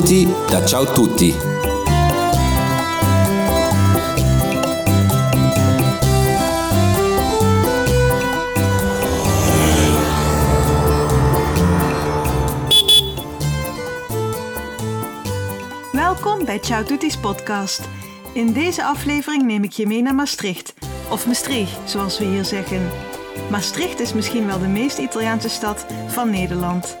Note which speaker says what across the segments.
Speaker 1: Benvenuti da Ciao Tutti.
Speaker 2: Welkom bij Ciao Tutti's podcast. In deze aflevering neem ik je mee naar Maastricht, of Maastricht zoals we hier zeggen. Maastricht is misschien wel de meest Italiaanse stad van Nederland.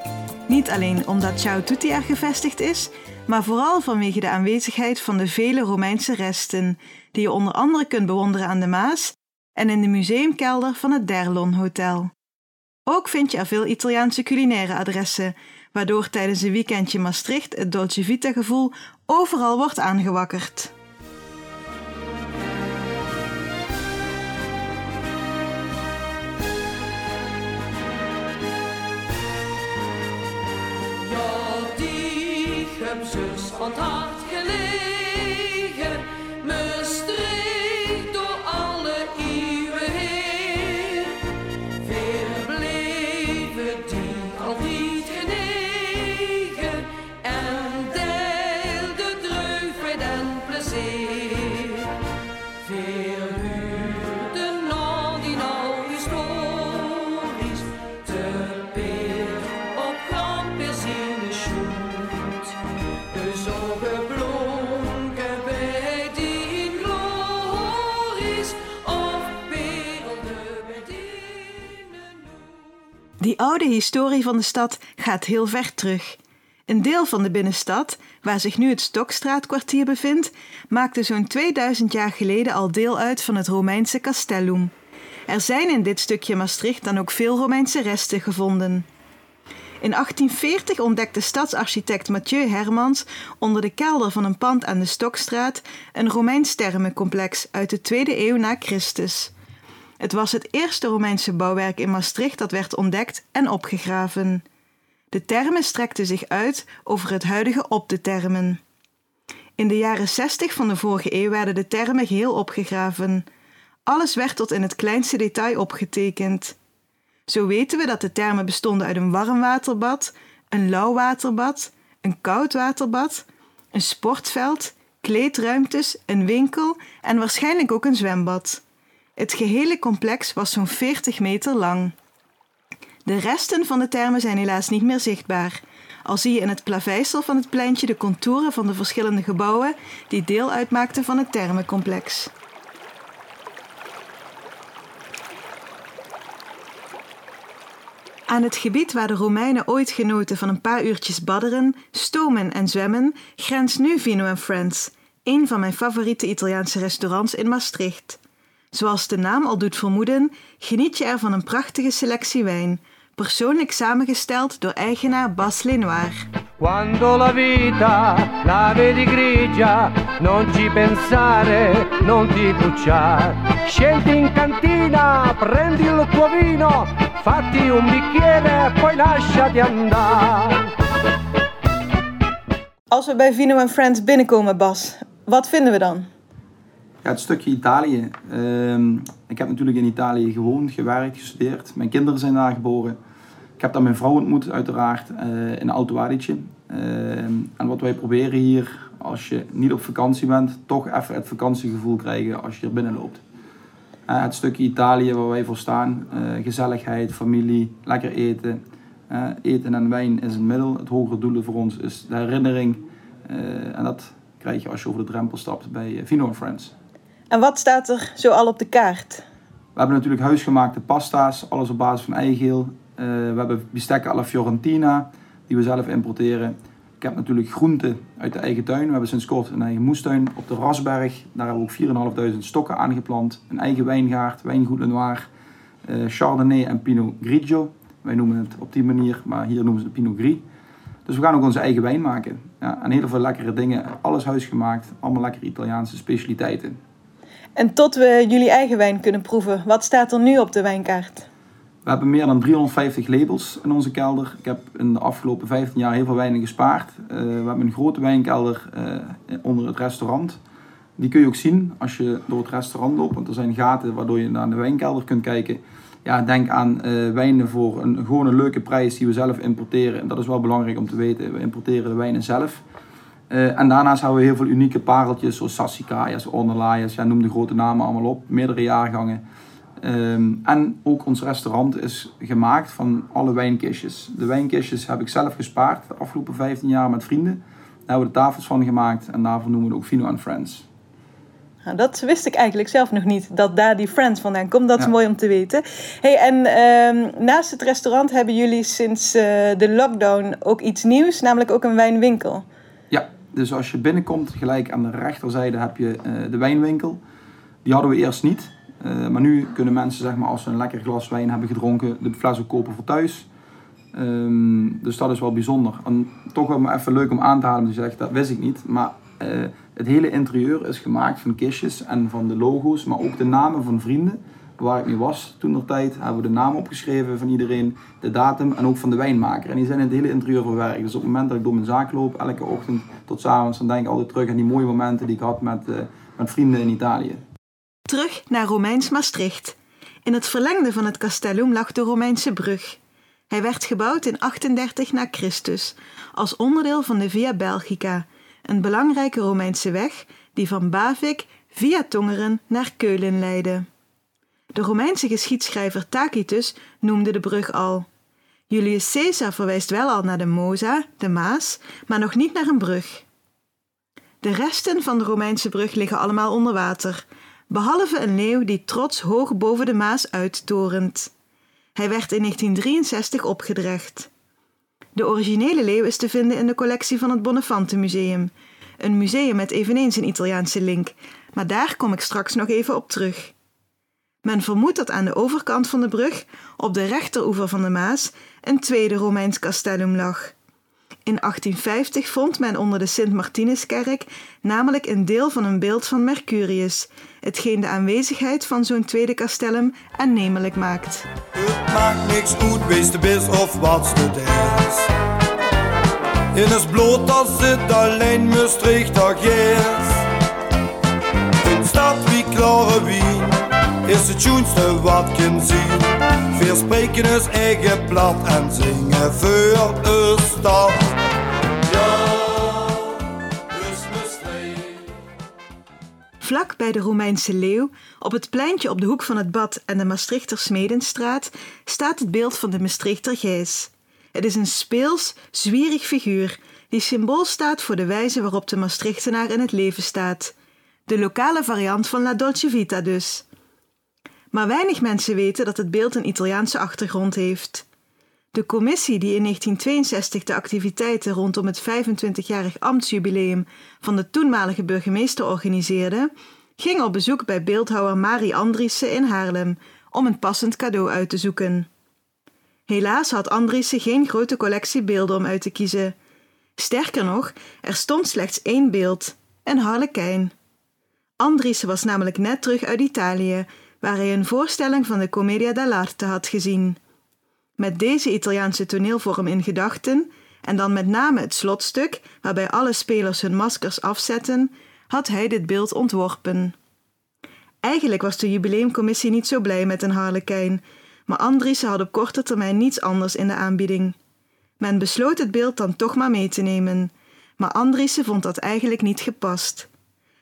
Speaker 2: Niet alleen omdat Ciao Tutti er gevestigd is, maar vooral vanwege de aanwezigheid van de vele Romeinse resten, die je onder andere kunt bewonderen aan de Maas en in de museumkelder van het Derlon Hotel. Ook vind je er veel Italiaanse culinaire adressen, waardoor tijdens een weekendje Maastricht het Dolce Vita gevoel overal wordt aangewakkerd.
Speaker 3: Zus van
Speaker 2: oude historie van de stad gaat heel ver terug. Een deel van de binnenstad, waar zich nu het Stokstraatkwartier bevindt, maakte zo'n 2000 jaar geleden al deel uit van het Romeinse Castellum. Er zijn in dit stukje Maastricht dan ook veel Romeinse resten gevonden. In 1840 ontdekte stadsarchitect Mathieu Hermans onder de kelder van een pand aan de Stokstraat een Romeins termencomplex uit de 2e eeuw na Christus. Het was het eerste Romeinse bouwwerk in Maastricht dat werd ontdekt en opgegraven. De termen strekten zich uit over het huidige op de termen. In de jaren 60 van de vorige eeuw werden de termen geheel opgegraven. Alles werd tot in het kleinste detail opgetekend. Zo weten we dat de termen bestonden uit een warmwaterbad, een lauwwaterbad, een koudwaterbad, een sportveld, kleedruimtes, een winkel en waarschijnlijk ook een zwembad. Het gehele complex was zo'n 40 meter lang. De resten van de termen zijn helaas niet meer zichtbaar. Al zie je in het plaveisel van het pleintje de contouren van de verschillende gebouwen die deel uitmaakten van het termencomplex. Aan het gebied waar de Romeinen ooit genoten van een paar uurtjes badderen, stomen en zwemmen, grenst nu Vino Friends, een van mijn favoriete Italiaanse restaurants in Maastricht. Zoals de naam al doet vermoeden, geniet je er van een prachtige selectie wijn, persoonlijk samengesteld door eigenaar Bas Lenoir.
Speaker 4: Quando la vita la vedi grigia, non ci pensare, non ti bruciare. Scendi in cantina, prendi il tuo vino, fatti un bicchiere, poi lasciati andare.
Speaker 2: Als we bij Vino Friends binnenkomen, Bas, wat vinden we dan?
Speaker 5: Ja, het stukje Italië. Ehm, ik heb natuurlijk in Italië gewoond, gewerkt, gestudeerd. Mijn kinderen zijn daar geboren. Ik heb daar mijn vrouw ontmoet, uiteraard, eh, in Alto Adige. Ehm, en wat wij proberen hier, als je niet op vakantie bent, toch even het vakantiegevoel krijgen als je hier binnenloopt. Eh, het stukje Italië waar wij voor staan, eh, gezelligheid, familie, lekker eten. Eten en wijn is een middel. Het hogere doel voor ons is de herinnering. En dat krijg je als je over de drempel stapt bij Vino Friends.
Speaker 2: En wat staat er zo al op de kaart?
Speaker 5: We hebben natuurlijk huisgemaakte pasta's, alles op basis van eigeel. Eh, we hebben bistekken alla Fiorentina, die we zelf importeren. Ik heb natuurlijk groenten uit de eigen tuin. We hebben sinds kort een eigen moestuin op de Rasberg. Daar hebben we ook 4.500 stokken aangeplant. Een eigen wijngaard, wijngoed Lenoir, eh, Chardonnay en Pinot Grigio. Wij noemen het op die manier, maar hier noemen ze het Pinot Gris. Dus we gaan ook onze eigen wijn maken. Ja, en heel veel lekkere dingen. Alles huisgemaakt. Allemaal lekkere Italiaanse specialiteiten.
Speaker 2: En tot we jullie eigen wijn kunnen proeven, wat staat er nu op de wijnkaart?
Speaker 5: We hebben meer dan 350 labels in onze kelder. Ik heb in de afgelopen 15 jaar heel veel wijnen gespaard. Eh, we hebben een grote wijnkelder eh, onder het restaurant. Die kun je ook zien als je door het restaurant loopt, want er zijn gaten waardoor je naar de wijnkelder kunt kijken. Ja, denk aan eh, wijnen voor een, gewoon een leuke prijs die we zelf importeren. En dat is wel belangrijk om te weten. We importeren de wijnen zelf. Eh, en daarnaast hebben we heel veel unieke pareltjes, zoals Sassicaias, Ornelaias, ja, noem de grote namen allemaal op, meerdere jaargangen. Ehm, en ook ons restaurant is gemaakt van alle wijnkistjes. De wijnkistjes heb ik zelf gespaard de afgelopen 15 jaar met vrienden. Daar hebben we de tafels van gemaakt en daarvoor noemen we het ook Vino and Friends.
Speaker 2: Nou, dat wist ik eigenlijk zelf nog niet, dat daar die Friends vandaan komt. Dat is
Speaker 5: Ja.
Speaker 2: mooi om te weten. Hey, en ehm, naast het restaurant hebben jullie sinds eh, de lockdown ook iets nieuws, namelijk ook een wijnwinkel.
Speaker 5: Dus als je binnenkomt, gelijk aan de rechterzijde heb je eh, de wijnwinkel. Die hadden we eerst niet. Eh, maar nu kunnen mensen, zeg maar, als ze een lekker glas wijn hebben gedronken, de fles ook kopen voor thuis. Ehm, dus dat is wel bijzonder. En toch wel even leuk om aan te halen, want je zegt, dat wist ik niet. Maar eh, het hele interieur is gemaakt van kistjes en van de logo's, maar ook de namen van vrienden. Waar ik mee was toen der tijd, hebben we de naam opgeschreven van iedereen, de datum en ook van de wijnmaker. En die zijn in het hele interieur verwerkt. Dus op het moment dat ik door mijn zaak loop, elke ochtend tot avonds, dan denk ik altijd terug aan die mooie momenten die ik had met, eh, met vrienden in Italië.
Speaker 2: Terug naar Romeins Maastricht. In het verlengde van het castellum lag de Romeinse brug. Hij werd gebouwd in 38 na Christus als onderdeel van de Via Belgica, een belangrijke Romeinse weg die van Bavik via Tongeren naar Keulen leidde. De Romeinse geschiedschrijver Tacitus noemde de brug al. Julius Caesar verwijst wel al naar de Mosa, de Maas, maar nog niet naar een brug. De resten van de Romeinse brug liggen allemaal onder water, behalve een leeuw die trots hoog boven de Maas uittorent. Hij werd in 1963 opgedrecht. De originele leeuw is te vinden in de collectie van het Bonnefante Museum, een museum met eveneens een Italiaanse link, maar daar kom ik straks nog even op terug. Men vermoedt dat aan de overkant van de brug, op de rechteroever van de Maas, een tweede Romeins castellum lag. In 1850 vond men onder de Sint-Martinuskerk namelijk een deel van een beeld van Mercurius, hetgeen de aanwezigheid van zo'n tweede castellum aannemelijk maakt.
Speaker 1: Het maakt niks uit, wees de. In het bloot als zit alleen Maastricht is. In stad wie klare wien is het schoonste wat kan zien. Veel spreken is eigen plat en zingen voor de stad.
Speaker 2: Vlak bij de Romeinse leeuw, op het pleintje op de hoek van het Bad en de Maastrichter Smedenstraat, staat het beeld van de Maastrichter Gijs. Het is een speels, zwierig figuur die symbool staat voor de wijze waarop de Maastrichtenaar in het leven staat. De lokale variant van La Dolce Vita dus. Maar weinig mensen weten dat het beeld een Italiaanse achtergrond heeft. De commissie die in 1962 de activiteiten rondom het 25-jarig ambtsjubileum van de toenmalige burgemeester organiseerde, ging op bezoek bij beeldhouwer Marie Andriessen in Haarlem om een passend cadeau uit te zoeken. Helaas had Andriessen geen grote collectie beelden om uit te kiezen. Sterker nog, er stond slechts één beeld, een harlekijn. Andriessen was namelijk net terug uit Italië, waar hij een voorstelling van de Commedia dell'arte had gezien. Met deze Italiaanse toneelvorm in gedachten, en dan met name het slotstuk, waarbij alle spelers hun maskers afzetten, had hij dit beeld ontworpen. Eigenlijk was de jubileumcommissie niet zo blij met een harlekijn, maar Andriessen had op korte termijn niets anders in de aanbieding. Men besloot het beeld dan toch maar mee te nemen, maar Andriessen vond dat eigenlijk niet gepast.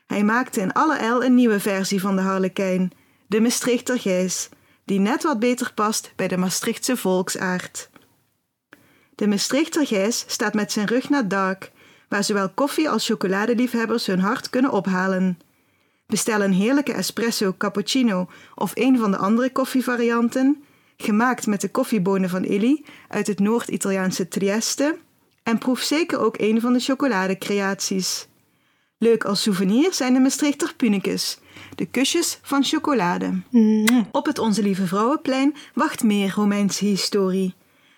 Speaker 2: Hij maakte in alle een nieuwe versie van de harlekijn, de Maastrichter Gijs, die net wat beter past bij de Maastrichtse volksaard. De Maastrichter Gijs staat met zijn rug naar Dark, waar zowel koffie als chocoladeliefhebbers hun hart kunnen ophalen. Bestel een heerlijke espresso, cappuccino of een van de andere koffievarianten, gemaakt met de koffiebonen van Illy uit het Noord-Italiaanse Trieste, en proef zeker ook een van de chocoladecreaties. Leuk als souvenir zijn de Maastrichter Punekes, de kusjes van chocolade. Op het Onze Lieve Vrouwenplein wacht meer Romeinse historie.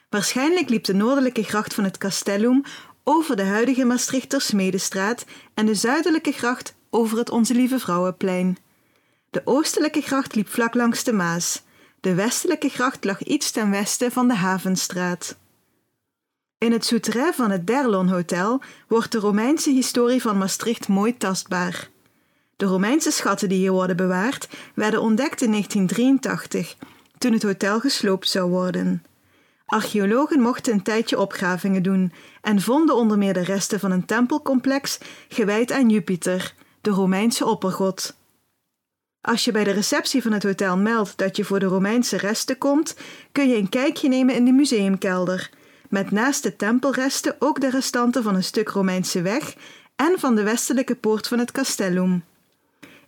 Speaker 2: Waarschijnlijk liep de noordelijke gracht van het Castellum over de huidige Maastrichter Smedestraat en de zuidelijke gracht over het Onze Lieve Vrouwenplein. De oostelijke gracht liep vlak langs de Maas. De westelijke gracht lag iets ten westen van de Havenstraat. In het souterrain van het Derlon Hotel wordt de Romeinse historie van Maastricht mooi tastbaar. De Romeinse schatten die hier worden bewaard werden ontdekt in 1983, toen het hotel gesloopt zou worden. Archeologen mochten een tijdje opgravingen doen en vonden onder meer de resten van een tempelcomplex gewijd aan Jupiter, de Romeinse oppergod. Als je bij de receptie van het hotel meldt dat je voor de Romeinse resten komt, kun je een kijkje nemen in de museumkelder, met naast de tempelresten ook de restanten van een stuk Romeinse weg en van de westelijke poort van het Castellum.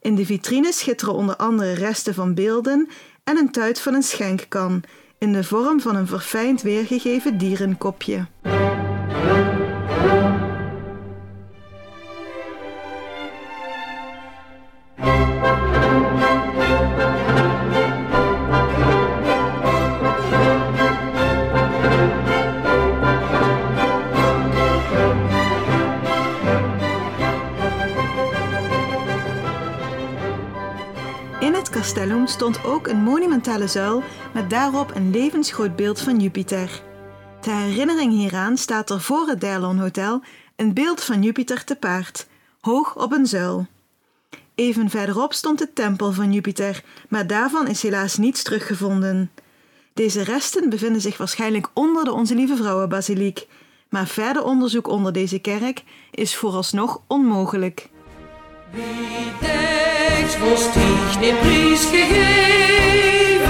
Speaker 2: In de vitrine schitteren onder andere resten van beelden en een tuit van een schenkkan, in de vorm van een verfijnd weergegeven dierenkopje. Stond ook een monumentale zuil met daarop een levensgroot beeld van Jupiter. Ter herinnering hieraan staat er voor het Derlon Hotel een beeld van Jupiter te paard, hoog op een zuil. Even verderop stond de tempel van Jupiter, maar daarvan is helaas niets teruggevonden. Deze resten bevinden zich waarschijnlijk onder de Onze Lieve Vrouwenbasiliek, maar verder onderzoek onder deze kerk is vooralsnog onmogelijk.
Speaker 3: Wie denkt, was dich den Preis gegeben,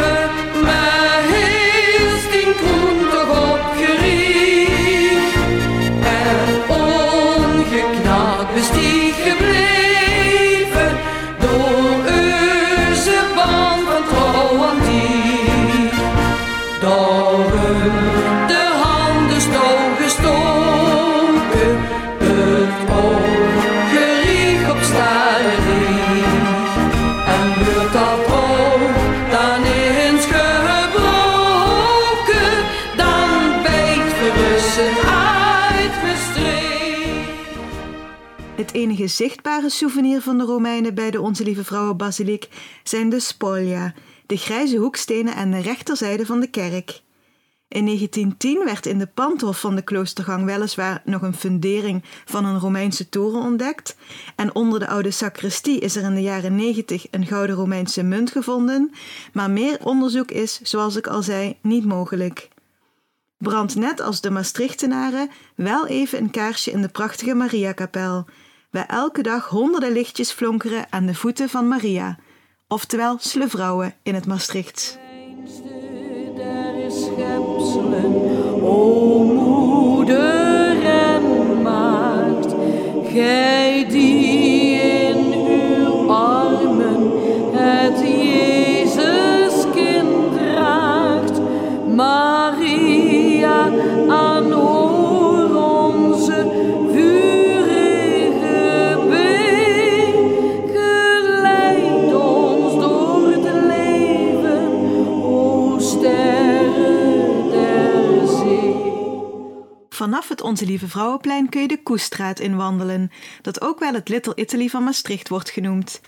Speaker 2: enige zichtbare souvenir van de Romeinen bij de Onze Lieve Vrouwenbasiliek zijn de spolia, de grijze hoekstenen aan de rechterzijde van de kerk. In 1910 werd in de pandhof van de kloostergang weliswaar nog een fundering van een Romeinse toren ontdekt en onder de oude sacristie is er in de jaren 90 een gouden Romeinse munt gevonden, maar meer onderzoek is, zoals ik al zei, niet mogelijk. Brand net als de Maastrichtenaren wel even een kaarsje in de prachtige Mariakapel, waar elke dag honderden lichtjes flonkeren aan de voeten van Maria, oftewel Slevrouwen in het
Speaker 3: maagd, gij die Onze
Speaker 2: Lieve Vrouwenplein kun je de Koestraat inwandelen, dat ook wel het Little Italy van Maastricht wordt genoemd.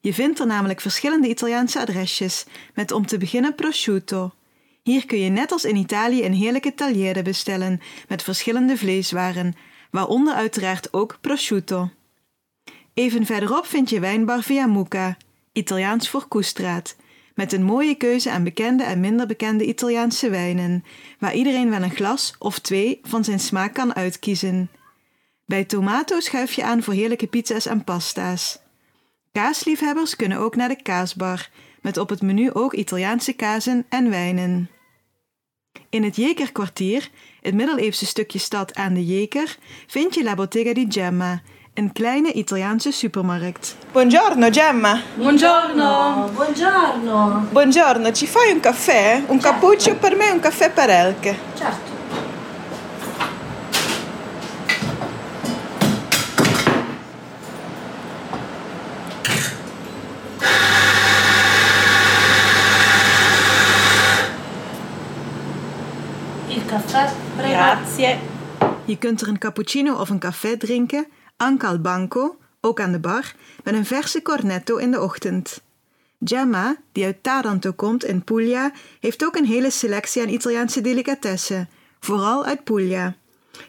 Speaker 2: Je vindt er namelijk verschillende Italiaanse adresjes, met om te beginnen prosciutto. Hier kun je net als in Italië een heerlijke tagliere bestellen met verschillende vleeswaren, waaronder uiteraard ook prosciutto. Even verderop vind je wijnbar Via Mucca, Italiaans voor Koestraat, met een mooie keuze aan bekende en minder bekende Italiaanse wijnen, waar iedereen wel een glas of twee van zijn smaak kan uitkiezen. Bij Tomato schuif je aan voor heerlijke pizza's en pasta's. Kaasliefhebbers kunnen ook naar de kaasbar, met op het menu ook Italiaanse kazen en wijnen. In het Jekerkwartier, het middeleeuwse stukje stad aan de Jeker, vind je La Bottega di Gemma, een kleine Italiaanse supermarkt.
Speaker 6: Buongiorno Gemma.
Speaker 7: Buongiorno. Buongiorno.
Speaker 6: Buongiorno, ci fai un caffè? Un cappuccio per me e un caffè per Elke.
Speaker 7: Certo. Il caffè, prego.
Speaker 6: Grazie.
Speaker 2: Je kunt er een cappuccino of een café drinken, anche al banco, ook aan de bar, met een verse cornetto in de ochtend. Gemma, die uit Taranto komt in Puglia, heeft ook een hele selectie aan Italiaanse delicatessen, vooral uit Puglia.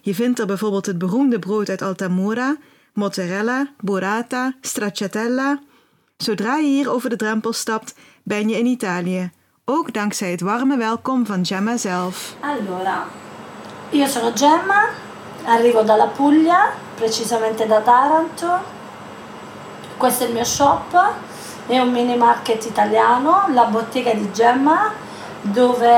Speaker 2: Je vindt er bijvoorbeeld het beroemde brood uit Altamura, mozzarella, burrata, stracciatella. Zodra je hier over de drempel stapt, ben je in Italië, Ook dankzij het warme welkom van Gemma zelf.
Speaker 7: Allora, io sono Gemma, arrivo dalla Puglia, precisamente da Taranto. Questo è il mio shop, è un mini market italiano, la bottega di Gemma, dove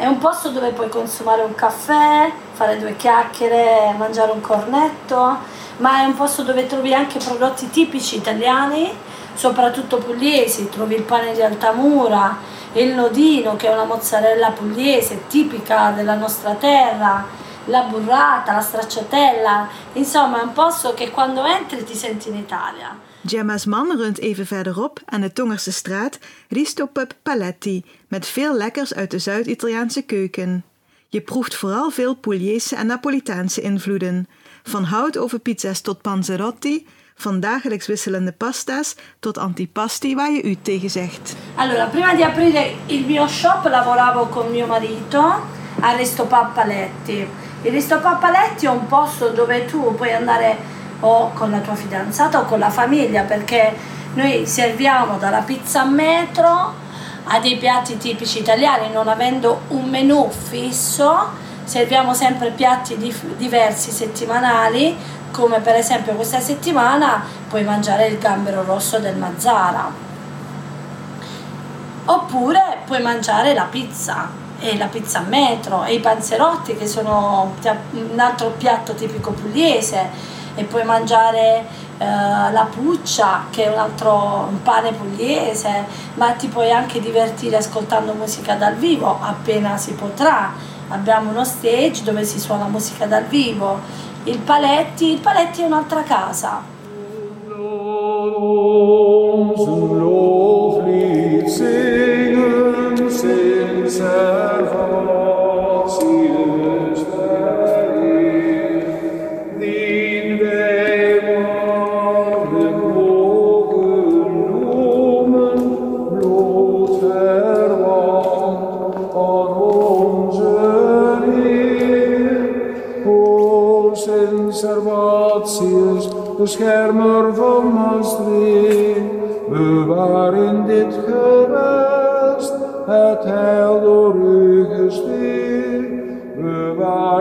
Speaker 7: è un posto dove puoi consumare un caffè, fare due chiacchiere, mangiare un cornetto, ma è un posto dove trovi anche prodotti tipici italiani, soprattutto pugliesi, trovi il pane di Altamura, il nodino che è una mozzarella pugliese tipica della nostra terra, la burrata, la stracciatella, insomma è un posto che quando entri ti senti in Italia.
Speaker 2: Gemma's man runt even verderop aan de Tongerse straat Risto Pub Paletti met veel lekkers uit de Zuid-Italiaanse keuken. Je proeft vooral veel Pugliese en Napolitaanse invloeden. Van houtovenpizza's tot panzerotti, van dagelijks wisselende pasta's tot antipasti waar je u tegen zegt.
Speaker 7: Allora, prima di aprire il mio shop lavoravo con mio marito a Resto Pappaletti. Il Resto Pappaletti è un posto dove tu puoi andare o con la tua fidanzata o con la famiglia perché noi serviamo dalla pizza a metro a dei piatti tipici italiani, non avendo un menù fisso, serviamo sempre piatti dif- diversi settimanali, come per esempio questa settimana puoi mangiare il gambero rosso del Mazzara. Oppure puoi mangiare la pizza e la pizza a metro e i panzerotti che sono un altro piatto tipico pugliese e puoi mangiare eh, la puccia che è un altro pane pugliese ma ti puoi anche divertire ascoltando musica dal vivo appena si potrà. Abbiamo uno stage dove si suona musica dal vivo. Il paletti il paletti è un'altra casa.
Speaker 8: Servatius, beschermer van Maastricht, bewaar in dit gewest het heil door u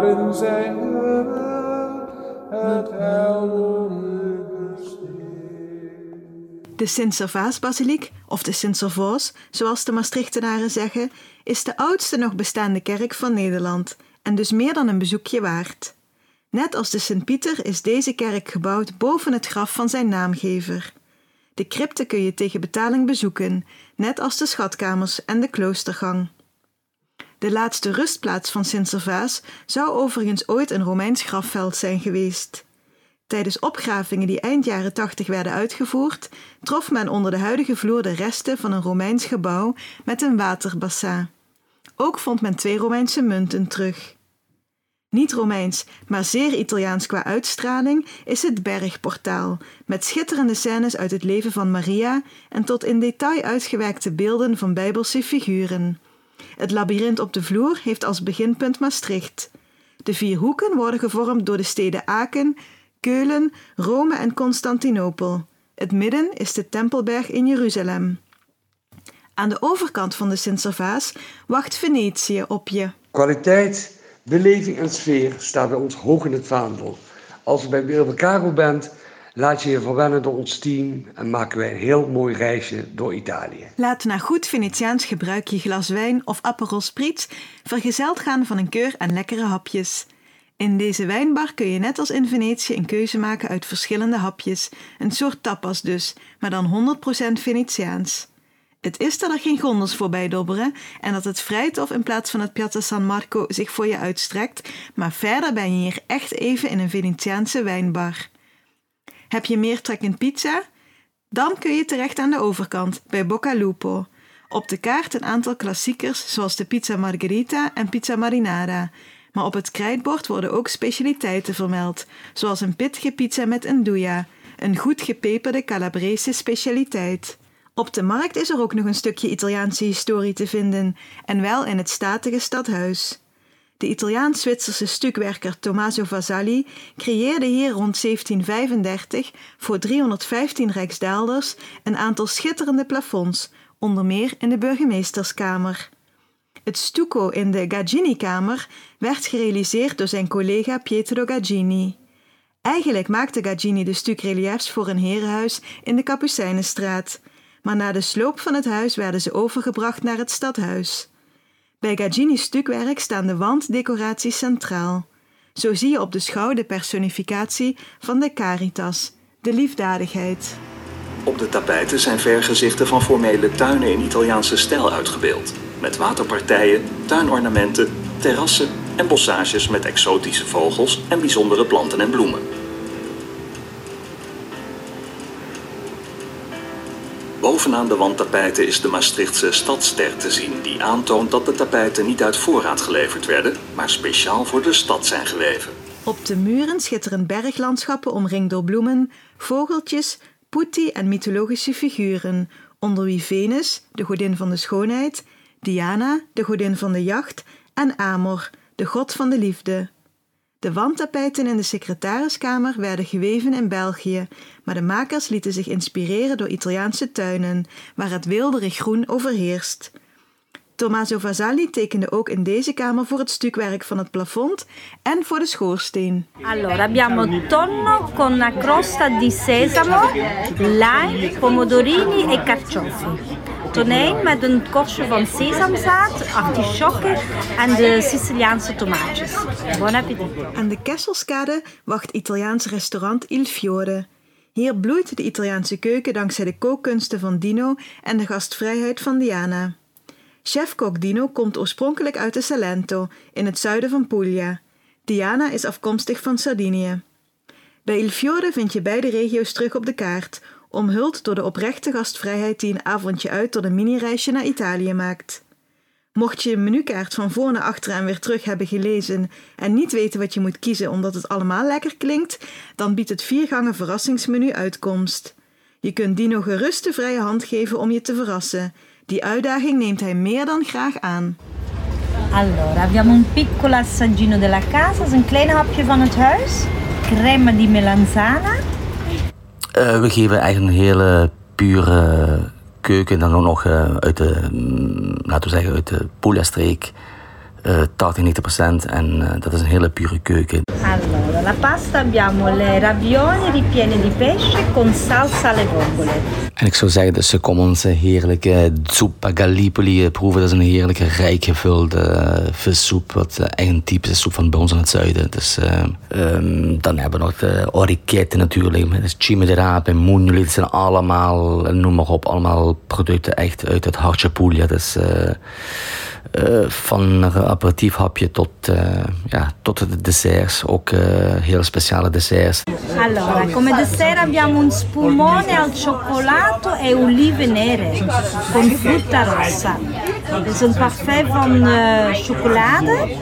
Speaker 8: in zijn gewest het heil door.
Speaker 2: De Sint-Servaas-basiliek, of de Sint-Servaas, zoals de Maastrichtenaren zeggen, is de oudste nog bestaande kerk van Nederland en dus meer dan een bezoekje waard. Net als de Sint-Pieter is deze kerk gebouwd boven het graf van zijn naamgever. De crypte kun je tegen betaling bezoeken, net als de schatkamers en de kloostergang. De laatste rustplaats van Sint-Servaas zou overigens ooit een Romeins grafveld zijn geweest. Tijdens opgravingen die eind jaren 80 werden uitgevoerd, trof men onder de huidige vloer de resten van een Romeins gebouw met een waterbassin. Ook vond men twee Romeinse munten terug. Niet Romeins, maar zeer Italiaans qua uitstraling is het Bergportaal, met schitterende scènes uit het leven van Maria en tot in detail uitgewerkte beelden van bijbelse figuren. Het labyrint op de vloer heeft als beginpunt Maastricht. De vier hoeken worden gevormd door de steden Aken, Keulen, Rome en Constantinopel. Het midden is de Tempelberg in Jeruzalem. Aan de overkant van de Sint-Servaas wacht Venetië op je.
Speaker 9: Kwaliteit, beleving en sfeer staat bij ons hoog in het vaandel. Als je bij Caro bent, laat je je verwennen door ons team en maken wij een heel mooi reisje door Italië.
Speaker 2: Laat na goed Venetiaans gebruik je glas wijn of Aperol Spritz vergezeld gaan van een keur aan lekkere hapjes. In deze wijnbar kun je net als in Venetië een keuze maken uit verschillende hapjes, een soort tapas dus, maar dan 100% Venetiaans. Het is dat er geen gondels voorbij dobberen en dat het Vrijthof in plaats van het Piazza San Marco zich voor je uitstrekt, maar verder ben je hier echt even in een Venetiaanse wijnbar. Heb je meer trek in pizza? Dan kun je terecht aan de overkant, bij Bocca Lupo. Op de kaart een aantal klassiekers zoals de pizza margherita en pizza marinara. Maar op het krijtbord worden ook specialiteiten vermeld, zoals een pittige pizza met andouja, een goed gepeperde Calabrese specialiteit. Op de markt is er ook nog een stukje Italiaanse historie te vinden, en wel in het statige stadhuis. De Italiaans-Zwitserse stukwerker Tommaso Vasali creëerde hier rond 1735 voor 315 rijksdaalders een aantal schitterende plafonds, onder meer in de burgemeesterskamer. Het stucco in de Gaggini-kamer werd gerealiseerd door zijn collega Pietro Gaggini. Eigenlijk maakte Gaggini de stukreliefs voor een herenhuis in de Kapucijnenstraat, maar na de sloop van het huis werden ze overgebracht naar het stadhuis. Bij Gaggini's stukwerk staan de wanddecoraties centraal. Zo zie je op de schouw de personificatie van de caritas, de liefdadigheid.
Speaker 10: Op de tapijten zijn vergezichten van formele tuinen in Italiaanse stijl uitgebeeld. Met waterpartijen, tuinornamenten, terrassen en bossages met exotische vogels en bijzondere planten en bloemen. Bovenaan de wandtapijten is de Maastrichtse stadster te zien, die aantoont dat de tapijten niet uit voorraad geleverd werden, maar speciaal voor de stad zijn geweven.
Speaker 2: Op de muren schitteren berglandschappen omringd door bloemen, vogeltjes, putti en mythologische figuren, onder wie Venus, de godin van de schoonheid, Diana, de godin van de jacht, en Amor, de god van de liefde. De wandtapijten in de secretariskamer werden geweven in België, maar de makers lieten zich inspireren door Italiaanse tuinen, waar het weelderig groen overheerst. Tommaso Vasali tekende ook in deze kamer voor het stukwerk van het plafond en voor de schoorsteen.
Speaker 11: Allora, abbiamo tonno con una crosta di sesamo, lime, pomodorini e carciofi. Tonijn met een korstje van sesamzaad, artisjokken en de Siciliaanse tomaatjes. Bon appétit.
Speaker 2: Aan de Kesselskade wacht Italiaans restaurant Il Fiore. Hier bloeit de Italiaanse keuken dankzij de kookkunsten van Dino en de gastvrijheid van Diana. Chef-kok Dino komt oorspronkelijk uit de Salento, in het zuiden van Puglia. Diana is afkomstig van Sardinië. Bij Il Fiore vind je beide regio's terug op de kaart, omhuld door de oprechte gastvrijheid die een avondje uit tot een mini-reisje naar Italië maakt. Mocht je een menukaart van voor naar achter en weer terug hebben gelezen en niet weten wat je moet kiezen omdat het allemaal lekker klinkt, dan biedt het viergangen verrassingsmenu uitkomst. Je kunt Dino gerust de vrije hand geven om je te verrassen. Die uitdaging neemt hij meer dan graag aan.
Speaker 11: Allora, abbiamo un piccolo assaggino della casa, is een klein hapje van het huis. Crema di melanzana.
Speaker 12: Uh, we geven eigenlijk een hele pure keuken. Dan ook nog uh, uit de, mm, laten we zeggen, uit de Puglia-streek. Uh, 80, 90 procent. En dat is een hele pure keuken.
Speaker 11: Allora, la pasta abbiamo le ravioli ripiene di pesce con salsa alle vongole.
Speaker 12: En ik zou zeggen, dus kom onze heerlijke zuppa Gallipoli proeven. Dat is een heerlijke, rijk gevulde vissoep. Wat echt een typische soep van bij ons in het zuiden. Dus, um, dan hebben we nog de orichetten natuurlijk. Met cime de rape, mugnoli. Dat zijn allemaal, noem maar op, allemaal producten echt uit het hartje Puglia. Dus... Uh, uh, van een aperitief hapje tot, uh, ja, tot de desserts, ook uh, hele speciale desserts.
Speaker 11: Allora, come dessert abbiamo un spumone al cioccolato e olive nere con frutta rossa. Het is een parfait van chocolade,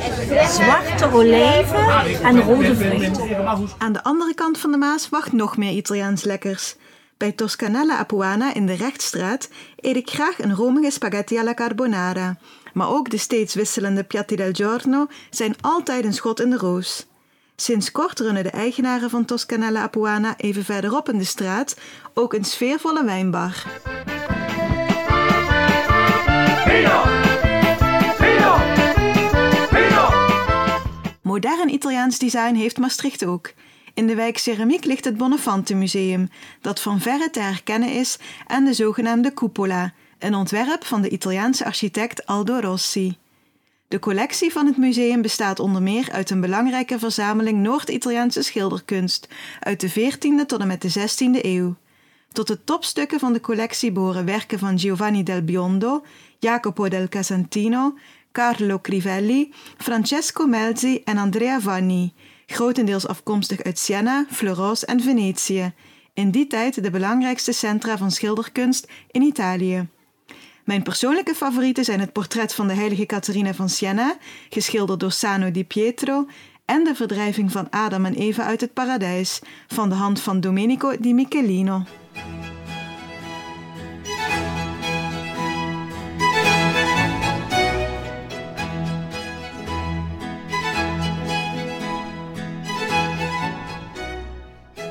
Speaker 11: zwarte olijven en rode vruchten.
Speaker 2: Aan de andere kant van de Maas wacht nog meer Italiaans lekkers. Bij Toscanella Apuana in de Rechtstraat eet ik graag een romige spaghetti alla carbonara. Maar ook de steeds wisselende piatti del giorno zijn altijd een schot in de roos. Sinds kort runnen de eigenaren van Toscanella Apuana even verderop in de straat ook een sfeervolle wijnbar. Vino! Vino! Vino! Modern Italiaans design heeft Maastricht ook. In de wijk Ceramiek ligt het Bonnefante Museum, dat van verre te herkennen is aan de zogenaamde cupola, een ontwerp van de Italiaanse architect Aldo Rossi. De collectie van het museum bestaat onder meer uit een belangrijke verzameling Noord-Italiaanse schilderkunst uit de 14e tot en met de 16e eeuw. Tot de topstukken van de collectie behoren werken van Giovanni del Biondo, Jacopo del Casentino, Carlo Crivelli, Francesco Melzi en Andrea Vanni, grotendeels afkomstig uit Siena, Florence en Venetië, in die tijd de belangrijkste centra van schilderkunst in Italië. Mijn persoonlijke favorieten zijn het portret van de heilige Catharina van Siena, geschilderd door Sano di Pietro, en de verdrijving van Adam en Eva uit het paradijs, van de hand van Domenico di Michelino.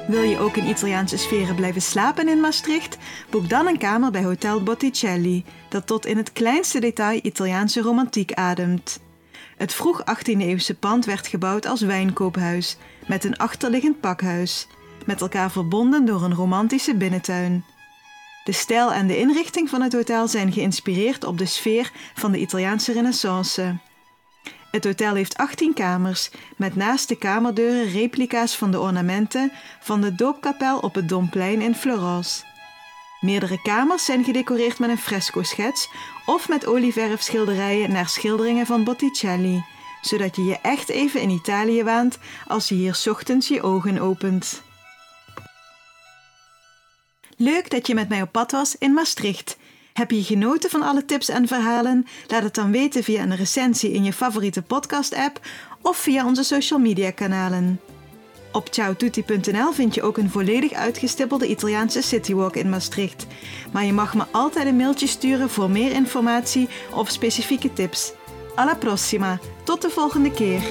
Speaker 2: Wil je ook in Italiaanse sferen blijven slapen in Maastricht? Boek dan een kamer bij Hotel Botticelli, dat tot in het kleinste detail Italiaanse romantiek ademt. Het vroeg 18e-eeuwse pand werd gebouwd als wijnkoophuis, met een achterliggend pakhuis, met elkaar verbonden door een romantische binnentuin. De stijl en de inrichting van het hotel zijn geïnspireerd op de sfeer van de Italiaanse Renaissance. Het hotel heeft 18 kamers, met naast de kamerdeuren replica's van de ornamenten van de doopkapel op het Domplein in Florence. Meerdere kamers zijn gedecoreerd met een fresco-schets of met olieverfschilderijen naar schilderingen van Botticelli, zodat je je echt even in Italië waant als je hier ochtends je ogen opent. Leuk dat je met mij op pad was in Maastricht. Heb je genoten van alle tips en verhalen? Laat het dan weten via een recensie in je favoriete podcast-app of via onze social media kanalen. Op ciaotutti.nl vind je ook een volledig uitgestippelde Italiaanse citywalk in Maastricht. Maar je mag me altijd een mailtje sturen voor meer informatie of specifieke tips. Alla prossima, tot de volgende keer!